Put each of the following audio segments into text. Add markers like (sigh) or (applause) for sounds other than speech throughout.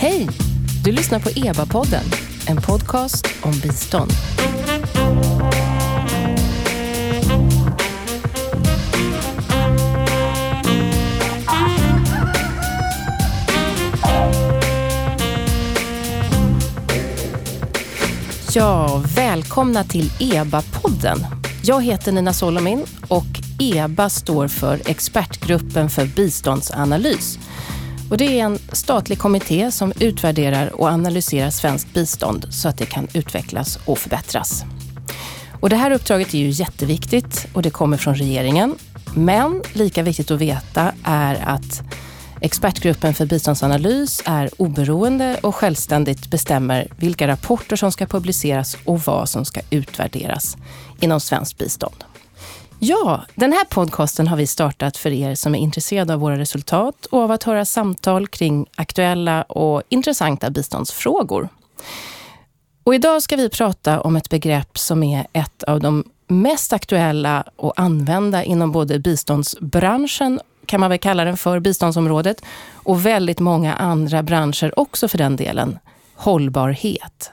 Hej! Du lyssnar på EBA-podden, en podcast om bistånd. Ja, välkomna till EBA-podden. Jag heter Nina Solomin och EBA står för Expertgruppen för biståndsanalys. Och det är en statlig kommitté som utvärderar och analyserar svenskt bistånd så att det kan utvecklas och förbättras. Och det här uppdraget är ju jätteviktigt och det kommer från regeringen. Men lika viktigt att veta är att Expertgruppen för biståndsanalys är oberoende och självständigt bestämmer vilka rapporter som ska publiceras och vad som ska utvärderas inom svenskt bistånd. Ja, den här podcasten har vi startat för er som är intresserade av våra resultat och av att höra samtal kring aktuella och intressanta biståndsfrågor. Och idag ska vi prata om ett begrepp som är ett av de mest aktuella och använda inom både biståndsbranschen, kan man väl kalla den för, biståndsområdet, och väldigt många andra branscher också för den delen, hållbarhet.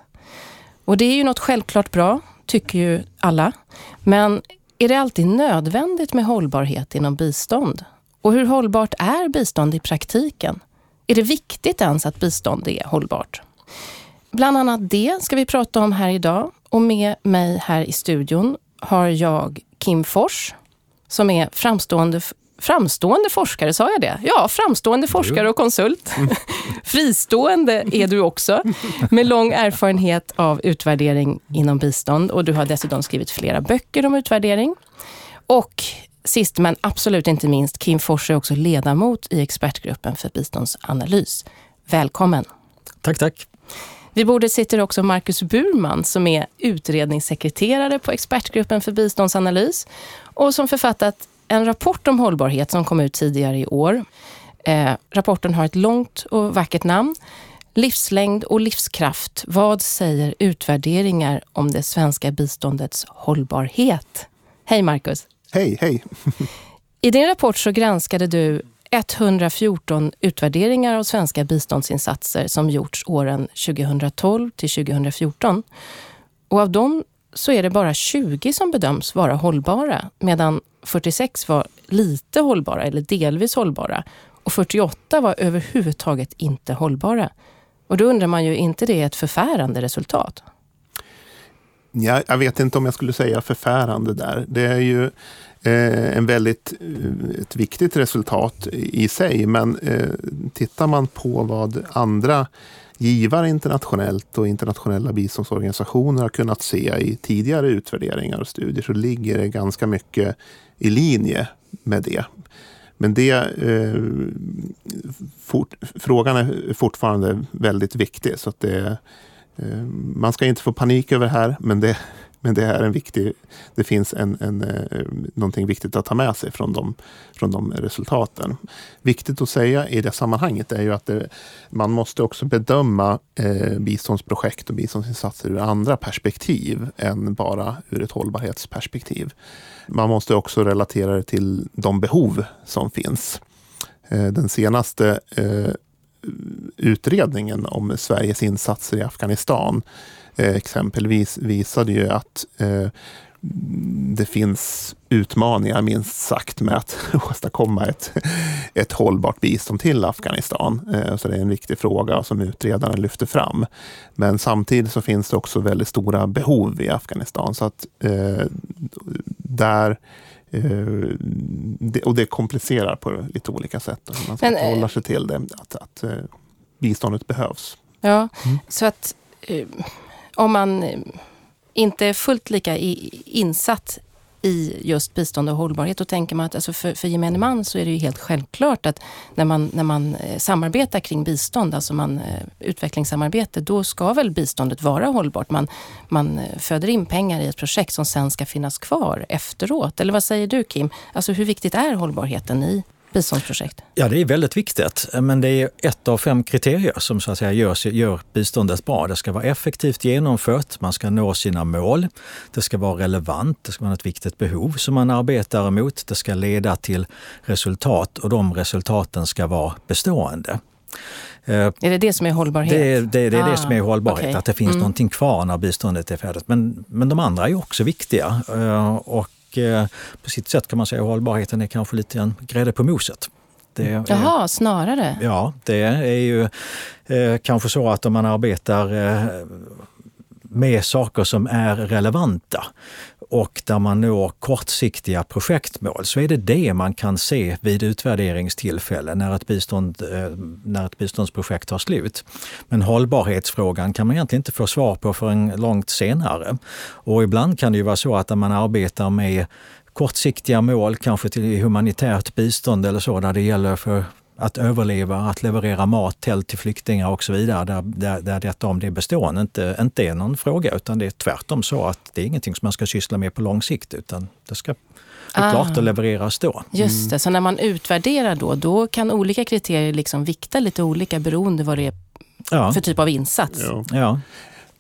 Och det är ju något självklart bra, tycker ju alla. Men är det alltid nödvändigt med hållbarhet inom bistånd? Och hur hållbart är bistånd i praktiken? Är det viktigt ens att bistånd är hållbart? Bland annat det ska vi prata om här idag. Och med mig här i studion har jag Kim Fors, som är framstående Framstående forskare, sa jag det? Ja, framstående forskare och konsult. (laughs) Fristående är du också, med lång erfarenhet av utvärdering inom bistånd. Och du har dessutom skrivit flera böcker om utvärdering. Och sist men absolut inte minst, Kim Fors är också ledamot i expertgruppen för biståndsanalys. Välkommen! Tack, tack. Vid bordet sitter också Marcus Burman som är utredningssekreterare på expertgruppen för biståndsanalys och som författat en rapport om hållbarhet som kom ut tidigare i år. Eh, rapporten har ett långt och vackert namn. Livslängd och livskraft. Vad säger utvärderingar om det svenska biståndets hållbarhet? Hej Marcus! Hej, hej! I din rapport så granskade du 114 utvärderingar av svenska biståndsinsatser som gjorts åren 2012 till 2014. Och av dem så är det bara 20 som bedöms vara hållbara, medan 46 var lite hållbara eller delvis hållbara och 48 var överhuvudtaget inte hållbara. Och då undrar man ju, inte det är ett förfärande resultat? Ja, jag vet inte om jag skulle säga förfärande där. Det är ju Eh, en väldigt eh, ett viktigt resultat i sig, men eh, tittar man på vad andra givare internationellt och internationella biståndsorganisationer har kunnat se i tidigare utvärderingar och studier så ligger det ganska mycket i linje med det. Men det, eh, fort, frågan är fortfarande väldigt viktig. Så att det, eh, man ska inte få panik över det här, men det, men det är en viktig, det finns en, en, eh, någonting viktigt att ta med sig från de, från de resultaten. Viktigt att säga i det sammanhanget är ju att det, man måste också bedöma eh, biståndsprojekt och biståndsinsatser ur andra perspektiv än bara ur ett hållbarhetsperspektiv. Man måste också relatera det till de behov som finns. Eh, den senaste eh, utredningen om Sveriges insatser i Afghanistan eh, exempelvis visade ju att eh, det finns utmaningar minst sagt med att (laughs) åstadkomma ett, ett hållbart bistånd till Afghanistan. Eh, så det är en viktig fråga som utredaren lyfter fram. Men samtidigt så finns det också väldigt stora behov i Afghanistan. Så att eh, där och det komplicerar på lite olika sätt. Man ska Men, förhålla sig till det, att, att biståndet behövs. Ja, mm. så att om man inte är fullt lika insatt i just bistånd och hållbarhet, då tänker man att alltså för, för gemene man så är det ju helt självklart att när man, när man eh, samarbetar kring bistånd, alltså man, eh, utvecklingssamarbete, då ska väl biståndet vara hållbart. Man, man eh, föder in pengar i ett projekt som sen ska finnas kvar efteråt. Eller vad säger du Kim? Alltså hur viktigt är hållbarheten i biståndsprojekt? Ja, det är väldigt viktigt. Men det är ett av fem kriterier som så att säga gör, gör biståndet bra. Det ska vara effektivt genomfört, man ska nå sina mål, det ska vara relevant, det ska vara ett viktigt behov som man arbetar emot, det ska leda till resultat och de resultaten ska vara bestående. är det det som är hållbarhet? Det, det, det är ah, det som är hållbarhet, okay. att det finns mm. någonting kvar när biståndet är färdigt. Men, men de andra är också viktiga. Och på sitt sätt kan man säga att hållbarheten är kanske lite en grädde på moset. Det är, Jaha, snarare? Ja, det är ju eh, kanske så att om man arbetar eh, med saker som är relevanta och där man når kortsiktiga projektmål så är det det man kan se vid utvärderingstillfällen när ett, bistånd, eh, när ett biståndsprojekt tar slut. Men hållbarhetsfrågan kan man egentligen inte få svar på förrän långt senare. Och ibland kan det ju vara så att när man arbetar med kortsiktiga mål, kanske till humanitärt bistånd eller så, där det gäller för att överleva, att leverera mat, tält till flyktingar och så vidare, där, där, där detta om det bestående inte, inte är någon fråga, utan det är tvärtom så att det är ingenting som man ska syssla med på lång sikt, utan det ska är ah. klart att levereras då. Just det, så när man utvärderar då, då kan olika kriterier liksom vikta lite olika beroende vad det är ja. för typ av insats. Ja. ja.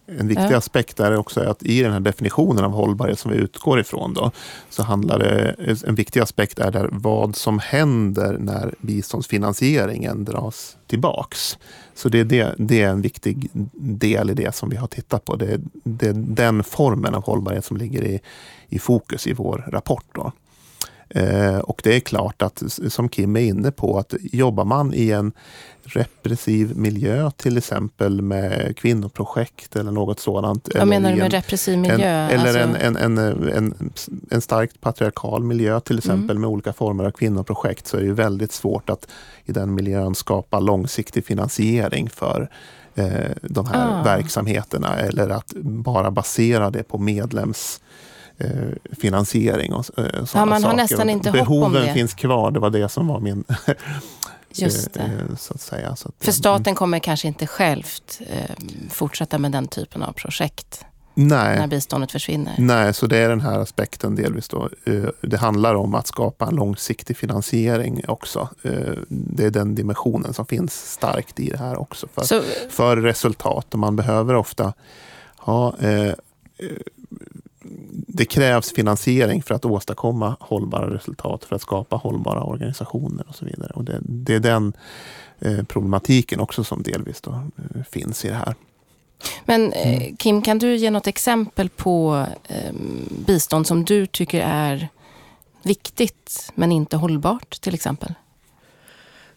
En viktig ja. aspekt är också att i den här definitionen av hållbarhet som vi utgår ifrån då, så handlar det, en viktig aspekt är där vad som händer när biståndsfinansieringen dras tillbaks. Så det är, det, det är en viktig del i det som vi har tittat på. Det, det är den formen av hållbarhet som ligger i, i fokus i vår rapport. Då. Eh, och det är klart att, som Kim är inne på, att jobbar man i en repressiv miljö, till exempel med kvinnoprojekt eller något sådant. Vad menar du med en, repressiv miljö? En, eller alltså... en, en, en, en, starkt patriarkal miljö, till exempel mm. med olika former av kvinnoprojekt, så är det väldigt svårt att i den miljön skapa långsiktig finansiering för eh, de här ah. verksamheterna eller att bara basera det på medlems finansiering och eh, sådana ja, man saker. Har nästan inte Behoven hopp om det. finns kvar, det var det som var min (laughs) Just det. Eh, så att säga. Så att, För staten kommer kanske inte självt eh, fortsätta med den typen av projekt? Nej. När biståndet försvinner? Nej, så det är den här aspekten delvis. Då. Eh, det handlar om att skapa en långsiktig finansiering också. Eh, det är den dimensionen som finns starkt i det här också. För, så, för resultat. Och man behöver ofta ha eh, det krävs finansiering för att åstadkomma hållbara resultat, för att skapa hållbara organisationer och så vidare. Och det, det är den eh, problematiken också som delvis då, eh, finns i det här. Men eh, mm. Kim, kan du ge något exempel på eh, bistånd som du tycker är viktigt men inte hållbart till exempel?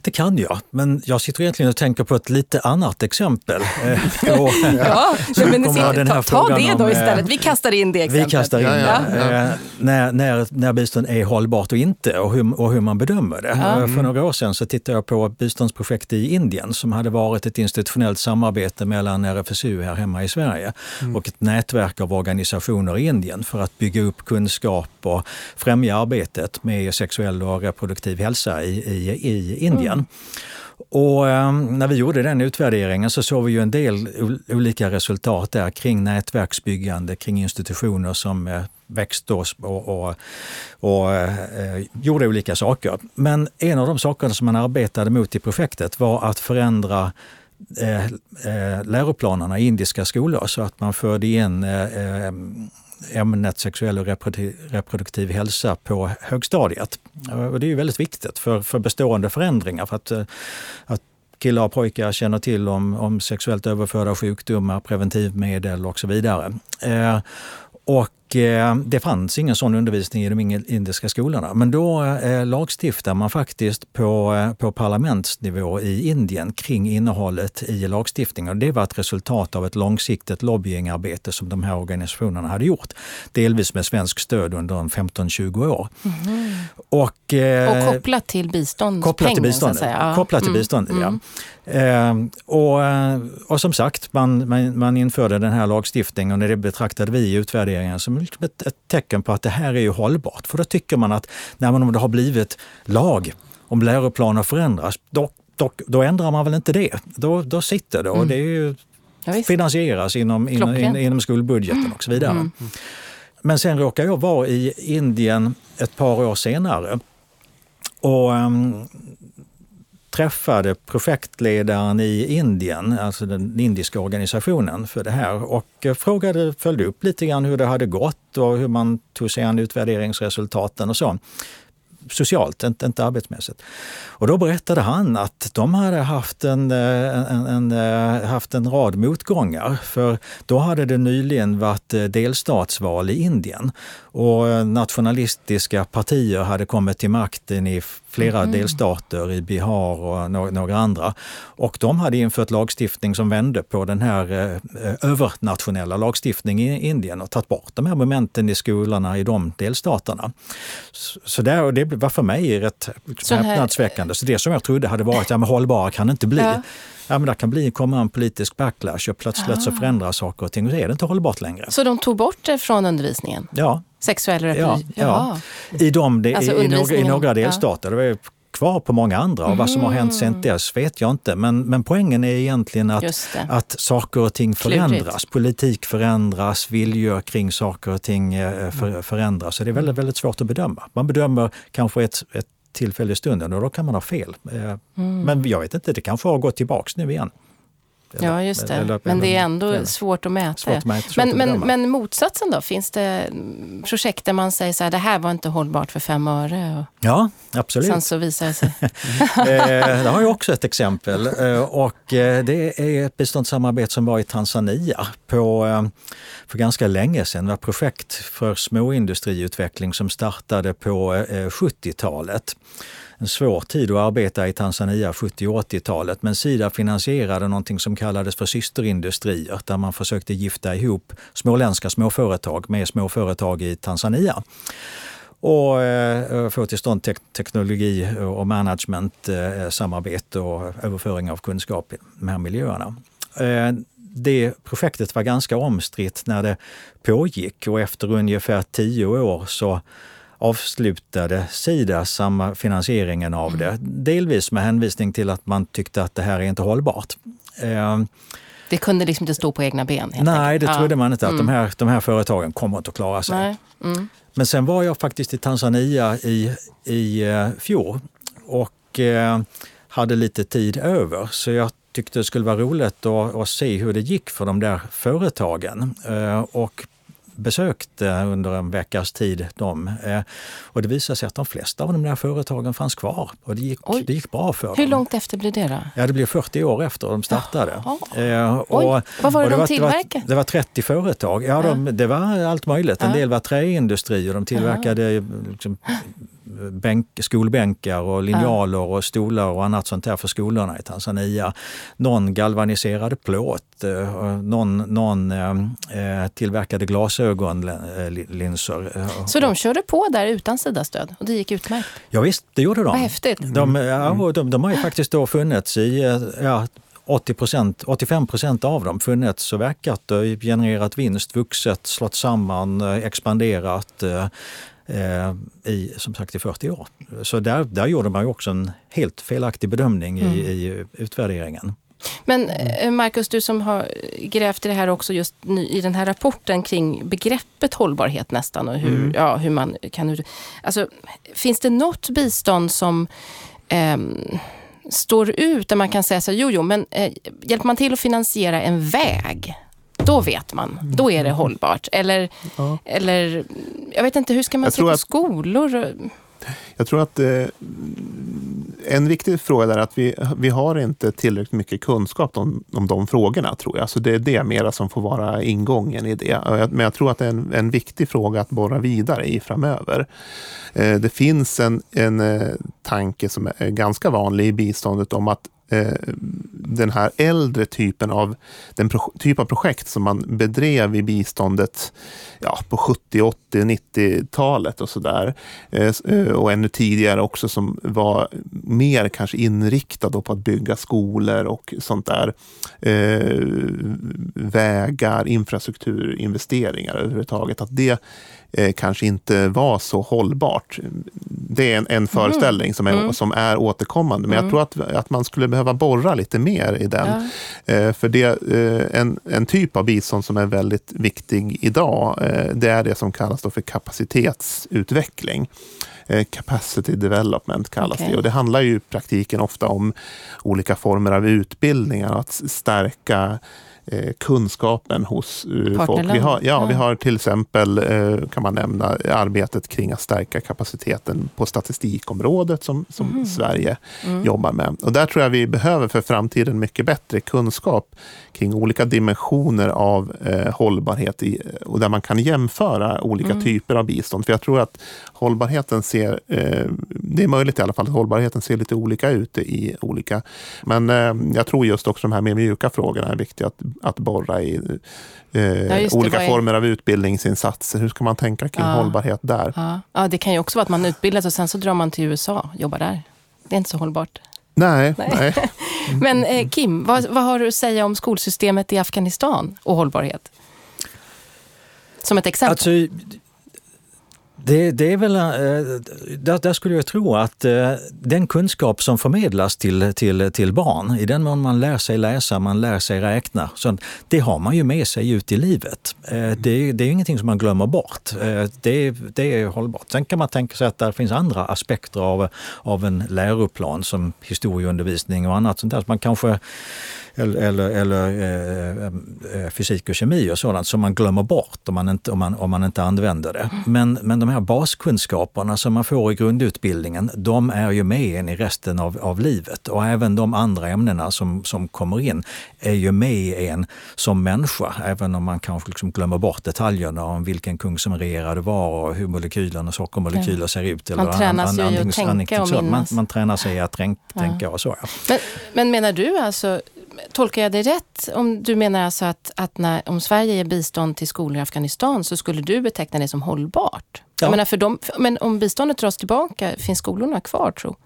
Det kan jag, men jag sitter egentligen och tänker på ett lite annat exempel. (laughs) Eh, ja, men ta, ta det då istället. Vi kastar in det exemplet. Vi kastar in ja, ja, eh, när, när, när bistånd är hållbart och inte och hur, och hur man bedömer det. Mm. För några år sedan så tittade jag på ett biståndsprojekt i Indien som hade varit ett institutionellt samarbete mellan RFSU här hemma i Sverige mm. och ett nätverk av organisationer i Indien för att bygga upp kunskap och främja arbetet med sexuell och reproduktiv hälsa i, i, i Indien. Mm. Och eh, när vi gjorde den utvärderingen så såg vi ju en del olika resultat där kring nätverksbyggande, kring institutioner som eh, växte och, och, och eh, gjorde olika saker. Men en av de sakerna som man arbetade mot i projektet var att förändra eh, eh, läroplanerna i indiska skolor så att man förde in eh, ehm, ämnet sexuell och reproduktiv hälsa på högstadiet. Och det är ju väldigt viktigt för, för bestående förändringar. För att, eh, att killar och pojkar känner till om, om sexuellt överförda sjukdomar, preventivmedel och så vidare. Eh, och det fanns ingen sån undervisning i de indiska skolorna. Men då eh, lagstiftar man faktiskt på, eh, på parlamentsnivå i Indien kring innehållet i lagstiftningen. Det var ett resultat av ett långsiktigt lobbyingarbete som de här organisationerna hade gjort. Delvis med svensk stöd under 15-20 år. Mm. Och, eh, och kopplat till biståndspengen? Kopplat till biståndet, ja. Kopplat till mm. biståndet, mm. ja. Eh, och, eh, och som sagt, man, man, man införde den här lagstiftningen och det betraktade vi i utvärderingen som liksom ett, ett, tecken på att det här är ju hållbart. För då tycker man att när man, om det har blivit lag, om läroplaner förändras, då, då, då ändrar man väl inte det. Då, då sitter det och mm. det är ju, ja, finansieras inom, inom, in, inom skolbudgeten och så vidare. Mm. Men sen råkar jag vara i Indien ett par år senare. Och um, träffade projektledaren i Indien, alltså den indiska organisationen för det här och eh, frågade, följde upp lite grann hur det hade gått och hur man tog sig an utvärderingsresultaten och så. socialt, inte, inte arbetsmässigt. Och då berättade han att de hade haft en, eh, en, en, eh, haft en rad motgångar. För då hade det nyligen varit delstatsval i Indien och nationalistiska partier hade kommit till makten i flera mm. delstater i Bihar och några andra. Och de hade infört lagstiftning som vände på den här eh, övernationella lagstiftningen i Indien och tagit bort de här momenten i skolorna i de delstaterna. Så där, och det var för mig rätt häpnadsväckande. Så det som jag trodde hade varit ja, men hållbara kan det inte bli. Ja. Ja, men det kan bli, komma en politisk backlash och plötsligt ah. så förändras saker och ting och så är det inte hållbart längre. Så de tog bort det från undervisningen? Ja. Sexuell ja, ja. I, de, de, alltså i, några, i några delstater. Ja. Det var kvar på många andra och mm. vad som har hänt sen dess vet jag inte. Men, men poängen är egentligen att, att saker och ting förändras. Klurigt. Politik förändras, viljor kring saker och ting eh, för, förändras. Så det är väldigt, väldigt svårt att bedöma. Man bedömer kanske ett, ett tillfälle i stunden och då kan man ha fel. Eh, mm. Men jag vet inte, det kanske har gått tillbaks nu igen. Ja, just det. Men det är ändå eller, svårt att mäta. Svårt att mäta men, men, men, motsatsen då? Finns det projekt där man säger så här, det här var inte hållbart för fem öre? Ja, absolut. Sen så visar det sig. (laughs) Eh, det har jag också ett exempel. Eh, och det är ett biståndssamarbete som var i Tanzania på, för ganska länge sedan. Det var projekt för småindustriutveckling som startade på 70-talet en svår tid att arbeta i Tanzania 70 och 80-talet. Men Sida finansierade någonting som kallades för systerindustrier där man försökte gifta ihop småländska småföretag med småföretag i Tanzania och eh, få till stånd te teknologi och management, eh, samarbete och överföring av kunskap i de här miljöerna. Eh, det projektet var ganska omstritt när det pågick och efter ungefär tio år så avslutade Sida samma finansieringen av det. Mm. Delvis med hänvisning till att man tyckte att det här är inte hållbart. Eh, det kunde liksom inte stå på egna ben? Nej, det trodde man inte. att mm. de, här, de här företagen kommer inte att klara sig. Mm. Men sen var jag faktiskt i Tanzania i, i uh, fjol och uh, hade lite tid över. Så jag tyckte det skulle vara roligt att, att se hur det gick för de där företagen. Uh, och besökte under en veckas tid dem. Eh, och det visade sig att de flesta av de där företagen fanns kvar och det gick, det gick bra för Hur dem. Hur långt efter blir det då? Ja, det blir 40 år efter de startade. Eh, och, Vad var det, de tillverkade? Det var, det var 30 företag. Ja, de, det var allt möjligt. En del var träindustrier. De tillverkade liksom, bänk, skolbänkar och linjaler och stolar och annat sånt där för skolorna i Tanzania. Någon galvaniserade plåt, eh, någon, någon eh, eh, tillverkade glasögonlinser. Så de körde på där utan Sida-stöd och det gick utmärkt? Ja, visst, det gjorde de. Vad häftigt. De, ja, de, de har ju faktiskt då funnits i ja, 80% 85 procent av dem funnits och verkat, genererat vinst, vuxit, slått samman, expanderat i, som sagt, i 40 år. Så där, där gjorde man ju också en helt felaktig bedömning mm. i, i utvärderingen. Men eh, Marcus, du som har grävt i det här också just i den här rapporten kring begreppet hållbarhet nästan och hur, mm. ja, hur man kan... Alltså, finns det något bistånd som eh, står ut där man kan säga så här, jo, jo, men eh, hjälper man till att finansiera en väg då vet man. Då är det hållbart. Eller, ja. eller jag vet inte, hur ska man jag se på att, skolor? Jag tror att eh, en viktig fråga är att vi, vi har inte tillräckligt mycket kunskap om, om de frågorna, tror jag. Så det är det mera som får vara ingången i det. Men jag tror att det är en, en viktig fråga att borra vidare i framöver. Eh, det finns en, en eh, tanke som är ganska vanlig i biståndet om att Eh, den här äldre typen av, den typ av projekt som man bedrev i biståndet ja, på 70, 80, 90-talet och sådär. Eh, eh, och ännu tidigare också som var mer kanske inriktad på att bygga skolor och sånt där. Vägar, infrastrukturinvesteringar överhuvudtaget. Att det eh, kanske inte var så hållbart. Det är en, en föreställning mm. som, är, mm. som är återkommande. Men mm. jag tror att, att man skulle behöva borra lite mer i den. Ja. Eh, för det, eh, en, en typ av bistånd som är väldigt viktig idag, eh, det är det som kallas för kapacitetsutveckling. Eh, capacity development kallas okay. det. Och det handlar ju i praktiken ofta om olika former av utbildningar, att stärka kunskapen hos eh, folk. Vi har, ja, ja, vi har till exempel, eh, kan man nämna, arbetet kring att stärka kapaciteten på statistikområdet som, som mm. Sverige mm. jobbar med. Och där tror jag vi behöver för framtiden mycket bättre kunskap kring olika dimensioner av eh, hållbarhet i, och där man kan jämföra olika mm. typer av bistånd. För jag tror att hållbarheten ser, eh, det är möjligt i alla fall, att hållbarheten ser lite olika ut i olika. Men eh, jag tror just också de här mer mjuka frågorna är viktiga att, att borra i. Eh, ja, olika former av utbildningsinsatser. Hur ska man tänka kring ja. hållbarhet där? Ja. ja, det kan ju också vara att man utbildas och sen så drar man till USA och jobbar där. Det är inte så hållbart. Nej. nej. nej. (laughs) Men eh, Kim, vad, vad har du att säga om skolsystemet i Afghanistan och hållbarhet? Som ett exempel. Alltså, det, det, är väl, eh, där, där, skulle jag tro att eh, den kunskap som förmedlas till, till, till barn, i den mån man lär sig läsa, man lär sig räkna, så det har man ju med sig ut i livet. Eh, det, det är ingenting som man glömmer bort. Det, det är hållbart. Sen kan man tänka sig att det finns andra aspekter av, av en läroplan som historieundervisning och annat sånt där. Man kanske eller, eller, eller eh, eh, fysik och kemi och sådant som man glömmer bort om man inte, om man, om man inte använder det. Men, men de här baskunskaperna som man får i grundutbildningen, de är ju med en i resten av, av livet. Och även de andra ämnena som, som kommer in är ju med en som människa, även om man kanske liksom glömmer bort detaljerna om vilken kung som regerade var och hur molekylerna, sockermolekyler ser ut. Man tränas ju i att tänka och minnas. Man, man tränar sig att tänka och så. Ja. Men, men menar du alltså tolkar jag det rätt om du menar alltså att, att när, om Sverige ger bistånd till skolor i Afghanistan så skulle du beteckna det som hållbart? Ja. Jag menar för dem, men om biståndet dras tillbaka, finns skolorna kvar tro?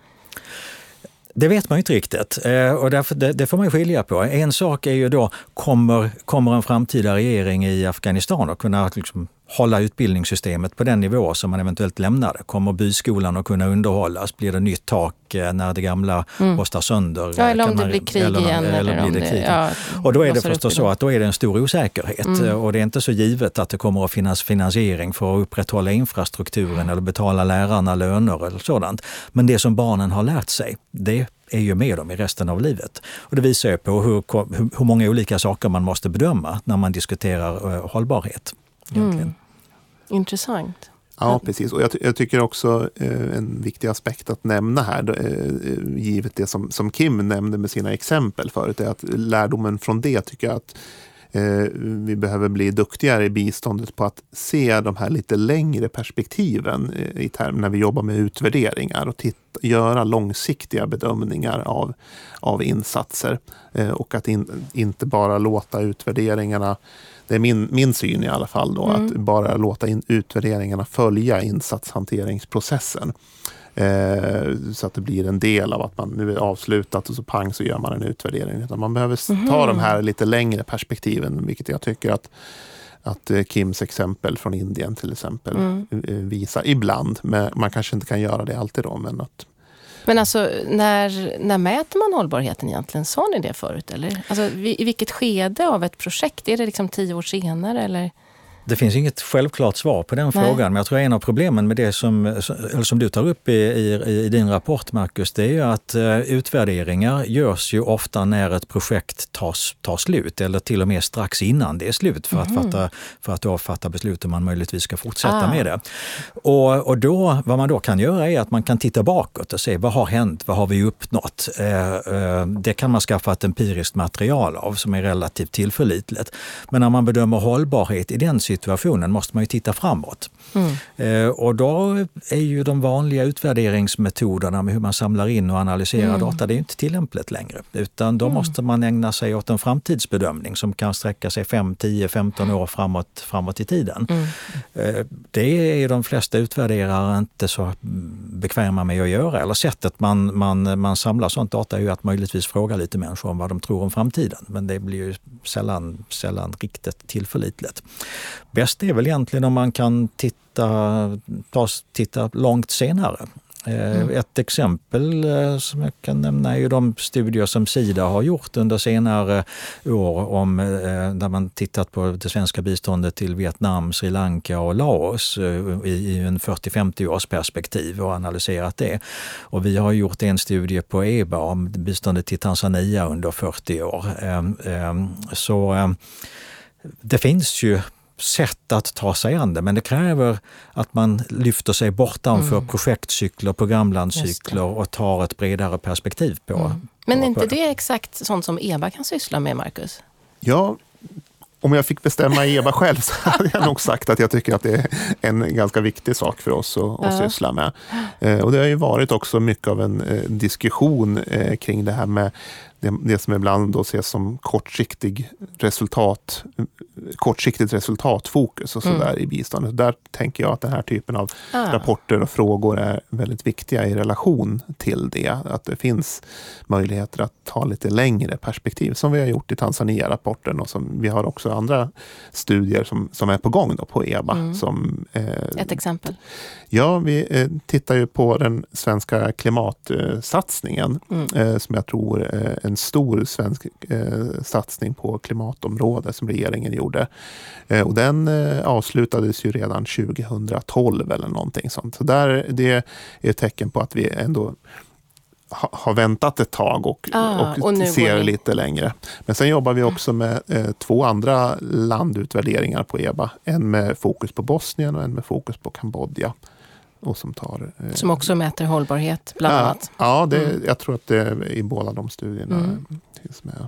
Det vet man ju inte riktigt eh, och därför, det, det, får man skilja på. En sak är ju då, kommer, kommer en framtida regering i Afghanistan att kunna liksom hålla utbildningssystemet på den nivå som man eventuellt lämnade. Kommer byskolan att kunna underhållas? Blir det nytt tak eh, när det gamla mm. rostar sönder? Ja, eller om det blir krig eller, igen. Eller, eller blir det krig. Ja, och då är det förstås så att då är det en stor osäkerhet mm. och det är inte så givet att det kommer att finnas finansiering för att upprätthålla infrastrukturen eller betala lärarna löner eller sådant. Men det som barnen har lärt sig, det är ju med dem i resten av livet. Och det visar ju på hur, hur, många olika saker man måste bedöma när man diskuterar uh, hållbarhet. Egentligen. Mm. Intressant. Ja, precis. Och jag, jag tycker också eh, en viktig aspekt att nämna här, eh, givet det som, som Kim nämnde med sina exempel förut, är att lärdomen från det tycker jag att eh, vi behöver bli duktigare i biståndet på att se de här lite längre perspektiven eh, i term, när vi jobbar med utvärderingar och titta, göra långsiktiga bedömningar av, av insatser. Eh, och att in, inte bara låta utvärderingarna det är min, min syn i alla fall, då, mm. att bara låta in utvärderingarna följa insatshanteringsprocessen. Eh, så att det blir en del av att man nu är avslutat och så pang så gör man en utvärdering. Utan man behöver mm. ta de här lite längre perspektiven, vilket jag tycker att att eh, Kims exempel från Indien till exempel mm. Eh, visar ibland. Men man kanske inte kan göra det alltid då, men att men alltså, när, när mäter man hållbarheten egentligen? Sa ni det förut? Eller? Alltså, I vilket skede av ett projekt? Är det liksom tio år senare? Eller? Det finns inget självklart svar på den Nej. frågan, men jag tror en av problemen med det som, som du tar upp i, i, i din rapport, Marcus, det är ju att uh, utvärderingar görs ju ofta när ett projekt tar, tar slut, eller till och med strax innan det är slut, för, mm. att, fatta, för att då fatta beslut om man möjligtvis ska fortsätta ah. med det. Och, och då, vad man då kan göra är att man kan titta bakåt och se vad har hänt, vad har vi uppnått? Uh, uh, det kan man skaffa ett empiriskt material av som är relativt tillförlitligt. Men när man bedömer hållbarhet i den situationen måste man ju titta framåt. Mm. Eh, och då är ju de vanliga utvärderingsmetoderna med hur man samlar in och analyserar mm. data, det är inte tillämpligt längre. Utan då mm. måste man ägna sig åt en framtidsbedömning som kan sträcka sig 5, 10, 15 år framåt, framåt i tiden. Mm. Eh, det är de flesta utvärderare inte så bekväma med att göra. Eller sättet man, man, man samlar sånt data är ju att möjligtvis fråga lite människor om vad de tror om framtiden. Men det blir ju sällan, sällan riktigt tillförlitligt. Bäst är väl egentligen om man kan titta, ta, titta långt senare. Mm. Ett exempel som jag kan nämna är ju de studier som Sida har gjort under senare år om, där man tittat på det svenska biståndet till Vietnam, Sri Lanka och Laos i en 40-50 års perspektiv och analyserat det. Och vi har gjort en studie på EBA om biståndet till Tanzania under 40 år. Ehm, ehm, så ehm, det finns ju sätt att ta sig an det, men det kräver att man lyfter sig bortanför mm. projektcykler, programlandscykler och tar ett bredare perspektiv på. Mm. Men är inte det exakt sånt som EBA kan syssla med, Marcus? Ja, om jag fick bestämma EBA själv så hade jag nog sagt att jag tycker att det är en ganska viktig sak för oss att, att syssla med. Eh, och det har ju varit också mycket av en eh, diskussion eh, kring det här med det, det som ibland då ses som kortsiktig resultat, kortsiktigt resultatfokus och sådär mm. i biståndet. Där tänker jag att den här typen av ah. rapporter och frågor är väldigt viktiga i relation till det. Att det finns möjligheter att ta lite längre perspektiv som vi har gjort i Tanzania-rapporten och som vi har också andra studier som, som är på gång då på EBA. Mm. Som, eh, Ett exempel? Ja, vi eh, tittar ju på den svenska klimatsatsningen mm. eh, som jag tror är en stor svensk eh, satsning på klimatområdet som regeringen gjorde. Eh, och den eh, avslutades ju redan 2012 eller någonting sånt. Så där, det är ett tecken på att vi ändå har väntat ett tag och, ah, och, och ser lite längre. Men sen jobbar vi också med eh, två andra landutvärderingar på EBA. En med fokus på Bosnien och en med fokus på Kambodja. Och som, tar, eh, som också mäter hållbarhet bland ja, annat? Ja, det, mm. jag tror att det i båda de studierna mm. finns med.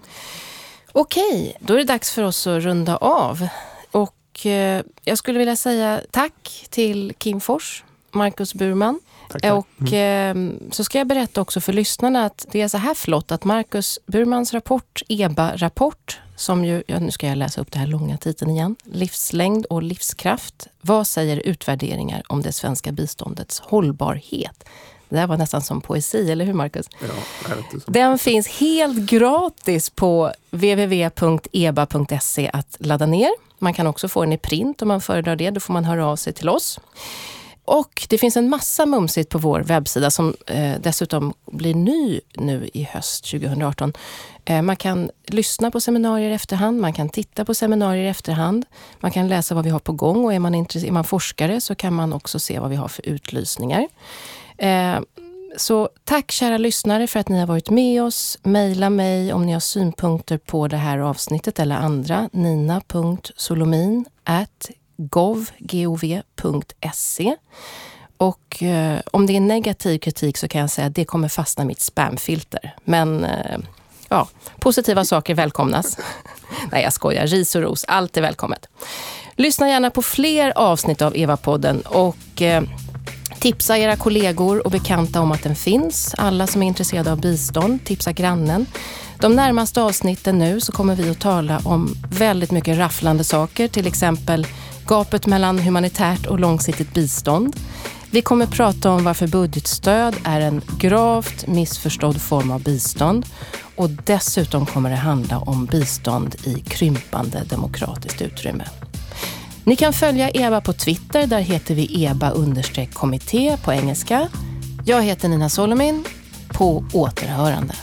Okej, då är det dags för oss att runda av. Och eh, jag skulle vilja säga tack till Kim Fors, Marcus Burman. Tack, tack. Och mm. eh, så ska jag berätta också för lyssnarna att det är så här flott att Marcus Burmans rapport, EBA-rapport, som ju, ja, nu ska jag läsa upp den här långa titeln igen. Livslängd och livskraft. Vad säger utvärderingar om det svenska biståndets hållbarhet? Det här var nästan som poesi, eller hur Marcus? Ja, Den finns helt gratis på www.eba.se att ladda ner. Man kan också få den i print om man föredrar det. Då får man höra av sig till oss. Och det finns en massa mumsigt på vår webbsida som eh, dessutom blir ny nu i höst 2018. Eh, man kan lyssna på seminarier i efterhand, man kan titta på seminarier i efterhand. Man kan läsa vad vi har på gång och är man, är man forskare så kan man också se vad vi har för utlysningar. Eh, så tack kära lyssnare för att ni har varit med oss. mejla mig om ni har synpunkter på det här avsnittet eller andra. nina.solomin gov.se. Och eh, om det är negativ kritik så kan jag säga att det kommer fastna i mitt spamfilter. Men eh, ja, positiva saker välkomnas. (laughs) Nej, jag skojar. Ris och ros, allt är välkommet. Lyssna gärna på fler avsnitt av Eva-podden och eh, tipsa era kollegor och bekanta om att den finns. Alla som är intresserade av bistånd, tipsa grannen. De närmaste avsnitten nu så kommer vi att tala om väldigt mycket rafflande saker, till exempel gapet mellan humanitärt och långsiktigt bistånd. Vi kommer prata om varför budgetstöd är en gravt missförstådd form av bistånd och dessutom kommer det handla om bistånd i krympande demokratiskt utrymme. Ni kan följa EBA på Twitter, där heter vi EBA kommitté på engelska. Jag heter Nina Solomin. På återhörande.